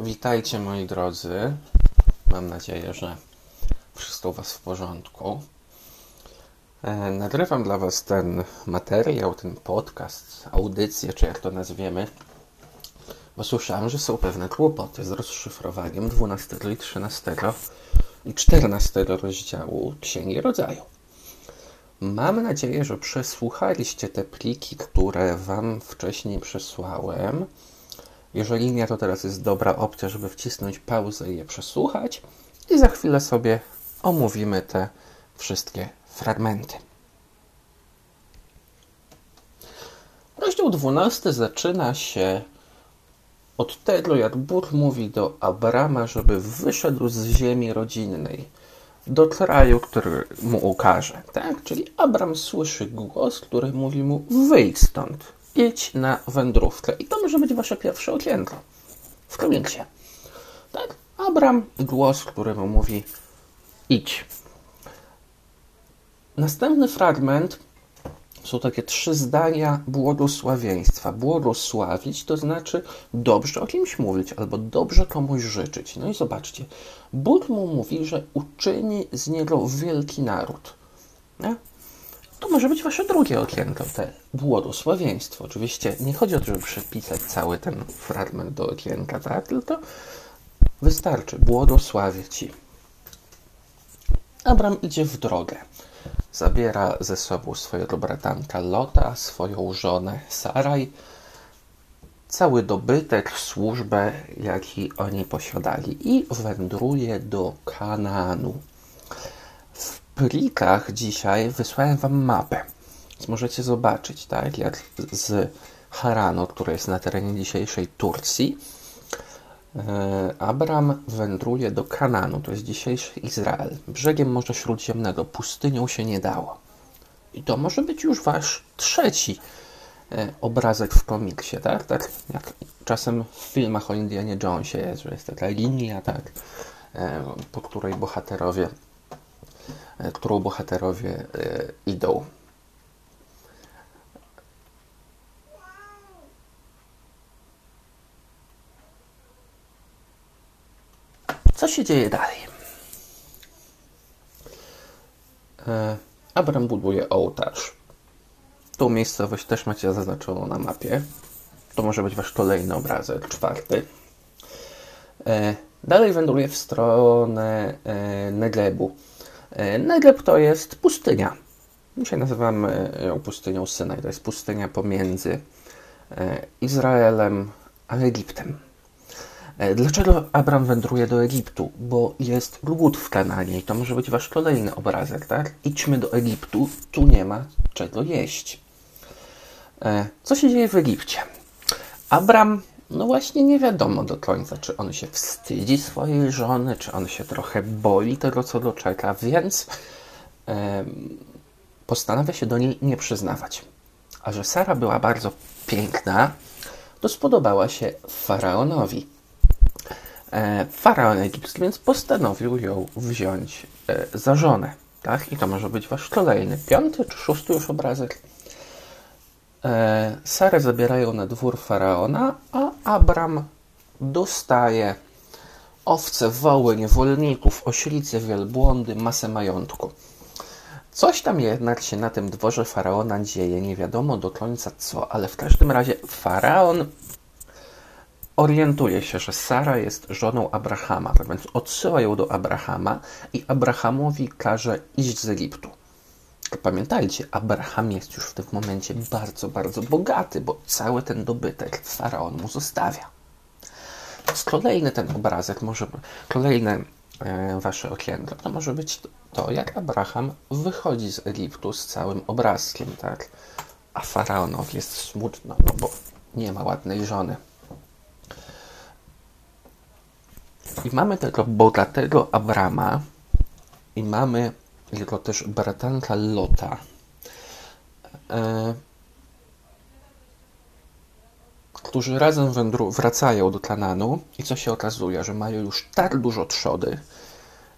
Witajcie moi drodzy. Mam nadzieję, że wszystko u Was w porządku. E, nagrywam dla Was ten materiał, ten podcast, audycję, czy jak to nazwiemy, bo słyszałem, że są pewne kłopoty z rozszyfrowaniem 12 i 13 i 14 rozdziału Księgi Rodzaju. Mam nadzieję, że przesłuchaliście te pliki, które Wam wcześniej przesłałem. Jeżeli nie, to teraz jest dobra opcja, żeby wcisnąć pauzę i je przesłuchać. I za chwilę sobie omówimy te wszystkie fragmenty. Rozdział 12 zaczyna się od tego, jak Bóg mówi do Abrama, żeby wyszedł z ziemi rodzinnej do kraju, który mu ukaże. Tak? Czyli Abram słyszy głos, który mówi mu: wyjdź stąd, idź na wędrówkę. I to może być wasze pierwsze okienko w komiksie. Tak? Abram, głos, który mu mówi: idź. Następny fragment są takie trzy zdania błogosławieństwa. Błogosławić to znaczy dobrze o kimś mówić albo dobrze komuś życzyć. No i zobaczcie, Bóg mu mówi, że uczyni z niego wielki naród. Nie? To może być wasze drugie okienko, te błogosławieństwo. Oczywiście nie chodzi o to, żeby przepisać cały ten fragment do okienka, tak? Tylko wystarczy, błogosławię ci. Abram idzie w drogę. Zabiera ze sobą swojego bratanka Lota, swoją żonę Saraj, cały dobytek, służbę, jaki oni posiadali i wędruje do Kanaanu. Plikach dzisiaj wysłałem Wam mapę, więc możecie zobaczyć, tak, jak z Haranu, który jest na terenie dzisiejszej Turcji, Abram wędruje do Kananu, to jest dzisiejszy Izrael, brzegiem Morza Śródziemnego, pustynią się nie dało. I to może być już wasz trzeci obrazek w komiksie, tak? Tak jak czasem w filmach o Indianie Jonesie jest, że jest taka linia, tak, po której bohaterowie, którą bohaterowie idą. Co się dzieje dalej? Abram buduje ołtarz. Tą miejscowość też macie zaznaczoną na mapie. To może być wasz kolejny obrazek, czwarty. Dalej wędruje w stronę Negebu. Negeb to jest pustynia. Dzisiaj nazywamy ją pustynią Synaj. To jest pustynia pomiędzy Izraelem a Egiptem. Dlaczego Abram wędruje do Egiptu? Bo jest głód w Kananie i to może być wasz kolejny obrazek, tak? Idźmy do Egiptu, tu nie ma czego jeść. Co się dzieje w Egipcie? Abram, no właśnie nie wiadomo do końca, czy on się wstydzi swojej żony, czy on się trochę boi tego, co go czeka, więc e, postanawia się do niej nie przyznawać. A że Sara była bardzo piękna, to spodobała się faraonowi faraon egipski, więc postanowił ją wziąć za żonę. Tak? I to może być wasz kolejny, piąty czy szósty już obrazek. Sarę zabierają na dwór faraona, a Abram dostaje owce, woły, niewolników, oślice, wielbłądy, masę majątku. Coś tam jednak się na tym dworze faraona dzieje, nie wiadomo do końca co, ale w każdym razie faraon orientuje się, że Sara jest żoną Abrahama, tak więc odsyła ją do Abrahama i Abrahamowi każe iść z Egiptu. Pamiętajcie, Abraham jest już w tym momencie bardzo, bardzo bogaty, bo cały ten dobytek faraon mu zostawia. Kolejny ten obrazek, może kolejne e, wasze okienko, to może być to, jak Abraham wychodzi z Egiptu z całym obrazkiem, tak? A faraonowi jest smutno, no bo nie ma ładnej żony. I mamy tego bogatego Abrama i mamy jego też bratanka Lota. E, którzy razem wędru- wracają do Kananu i co się okazuje, że mają już tak dużo trzody,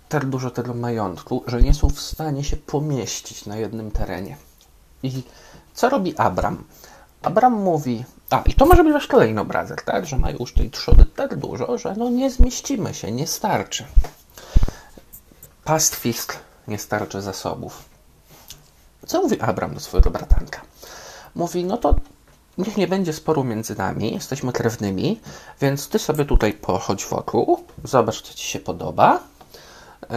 tak dużo tego majątku, że nie są w stanie się pomieścić na jednym terenie. I co robi Abram? Abram mówi, a i to może być wasz kolejny obrazek, tak, że ma już tej trzody tak dużo, że no nie zmieścimy się, nie starczy. Pastwisk nie starczy zasobów. Co mówi Abram do swojego bratanka? Mówi, no to niech nie będzie sporu między nami, jesteśmy krewnymi, więc ty sobie tutaj pochodź wokół, zobacz, co ci się podoba yy,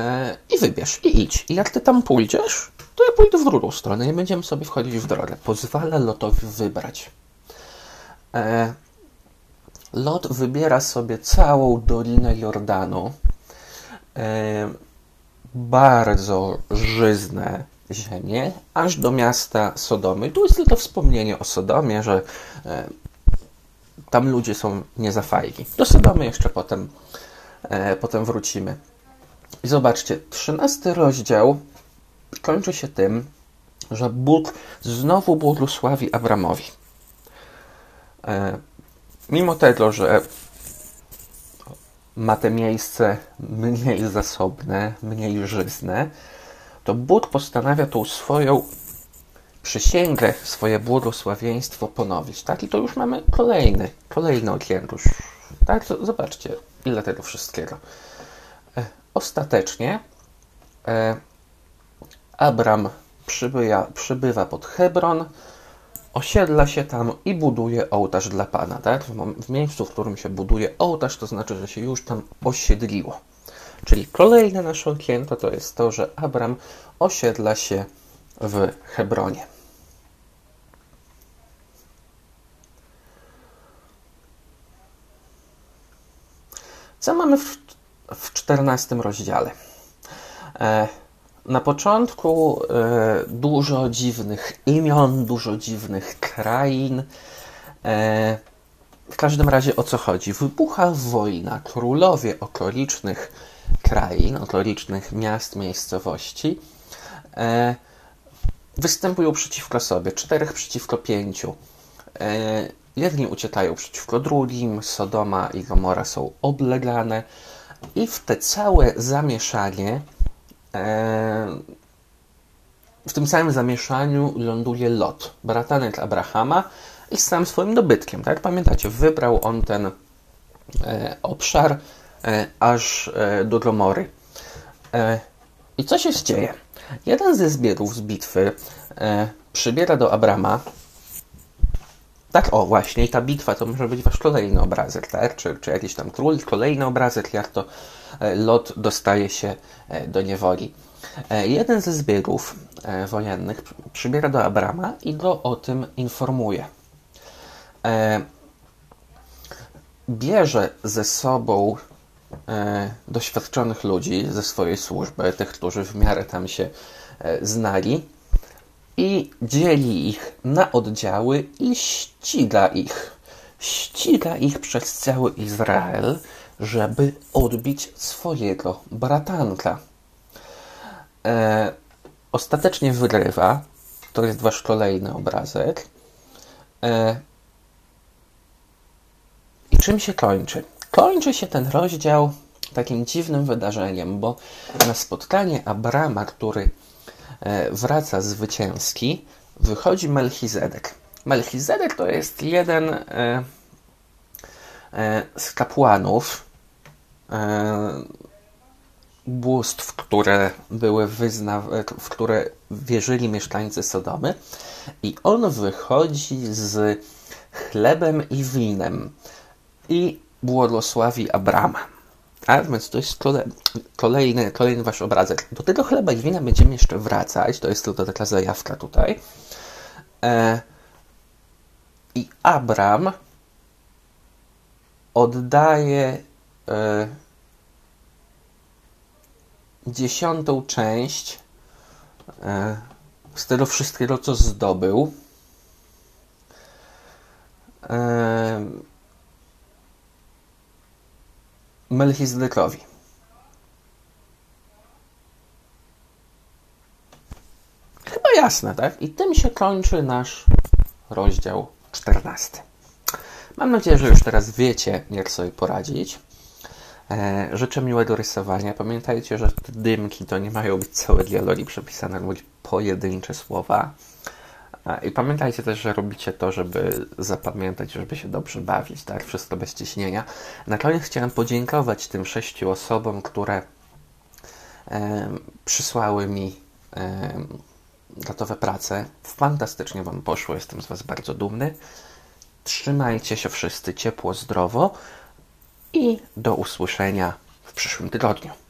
i wybierz, i idź. I jak ty tam pójdziesz, to ja pójdę w drugą stronę, nie będziemy sobie wchodzić w drogę. Pozwala Lotowi wybrać. Yy, Lot wybiera sobie całą Dolinę Jordanu, yy, bardzo żyzne ziemię, aż do miasta Sodomy. Tu jest tylko wspomnienie o Sodomie, że e, tam ludzie są niezafajni. Do Sodomy jeszcze potem, e, potem wrócimy. I zobaczcie, trzynasty rozdział kończy się tym, że Bóg znowu błogosławi Abramowi. E, mimo tego, że ma te miejsce mniej zasobne, mniej żyzne, to Bóg postanawia tą swoją przysięgę, swoje błogosławieństwo ponowić. Tak? I to już mamy kolejny, kolejny okienko. Tak? Zobaczcie, ile tego wszystkiego. E, ostatecznie e, Abram przybywa pod Hebron, osiedla się tam i buduje ołtarz dla Pana. Tak? W, miejscu, w którym się buduje ołtarz, to znaczy, że się już tam osiedliło. Czyli kolejne nasze okienko to jest to, że Abram osiedla się w Hebronie. Co mamy w, w 14 rozdziale? E, na początku e, dużo dziwnych imion, dużo dziwnych krain. E, w każdym razie o co chodzi? Wybucha wojna. Królowie okolicznych krain, okolicznych miast, miejscowości e, występują przeciwko sobie. Czterech przeciwko pięciu. Jedni uciekają przeciwko drugim, Sodoma i Gomora są oblegane i w te całe zamieszanie w tym samym zamieszaniu ląduje Lot, bratanek Abrahama i z samym swoim dobytkiem. Tak pamiętacie, wybrał on ten e, obszar E, aż do Gomory. I co się dzieje? Jeden ze zbiorów z bitwy przybiera do Abrama. Tak, o właśnie, i ta bitwa to może być wasz kolejny obrazek, tak? Czy, czy jakiś tam król, kolejny obrazek, jak to Lot dostaje się do niewoli. Jeden ze zbiorów wojennych przybiera do Abrama i go o tym informuje. Bierze ze sobą e, doświadczonych ludzi ze swojej służby, tych, którzy w miarę tam się e, znali, i dzieli ich na oddziały i ściga ich. Ściga ich przez cały Izrael, żeby odbić swojego bratanka. E, ostatecznie wygrywa. To jest wasz kolejny obrazek. E, I czym się kończy? Kończy się ten rozdział takim dziwnym wydarzeniem, bo na spotkanie Abrama, który wraca zwycięski, wychodzi Melchizedek. Melchizedek to jest jeden e, e, z kapłanów bóstw, które były wyzna, w które wierzyli mieszkańcy Sodomy i on wychodzi z chlebem i winem i błogosławi Abrama. A więc to jest kolejny, kolejny wasz obrazek. Do tego chleba i wina będziemy jeszcze wracać. To jest tylko taka zajawka tutaj. E, I Abram oddaje e, dziesiątą część e, z tego wszystkiego, co zdobył. E, Melchizedekowi. Chyba jasne, tak? I tym się kończy nasz rozdział 14. Mam nadzieję, że już teraz wiecie, jak sobie poradzić. E, życzę miłego rysowania. Pamiętajcie, że te dymki to nie mają być całe dialogi przepisane, ale być pojedyncze słowa. I pamiętajcie też, że robicie to, żeby zapamiętać, żeby się dobrze bawić, tak? Wszystko bez ciśnienia. Na koniec chciałem podziękować tym sześciu osobom, które e, przysłały mi e, gotowe prace. Fantastycznie Wam poszło, jestem z Was bardzo dumny. Trzymajcie się wszyscy ciepło, zdrowo i do usłyszenia w przyszłym tygodniu.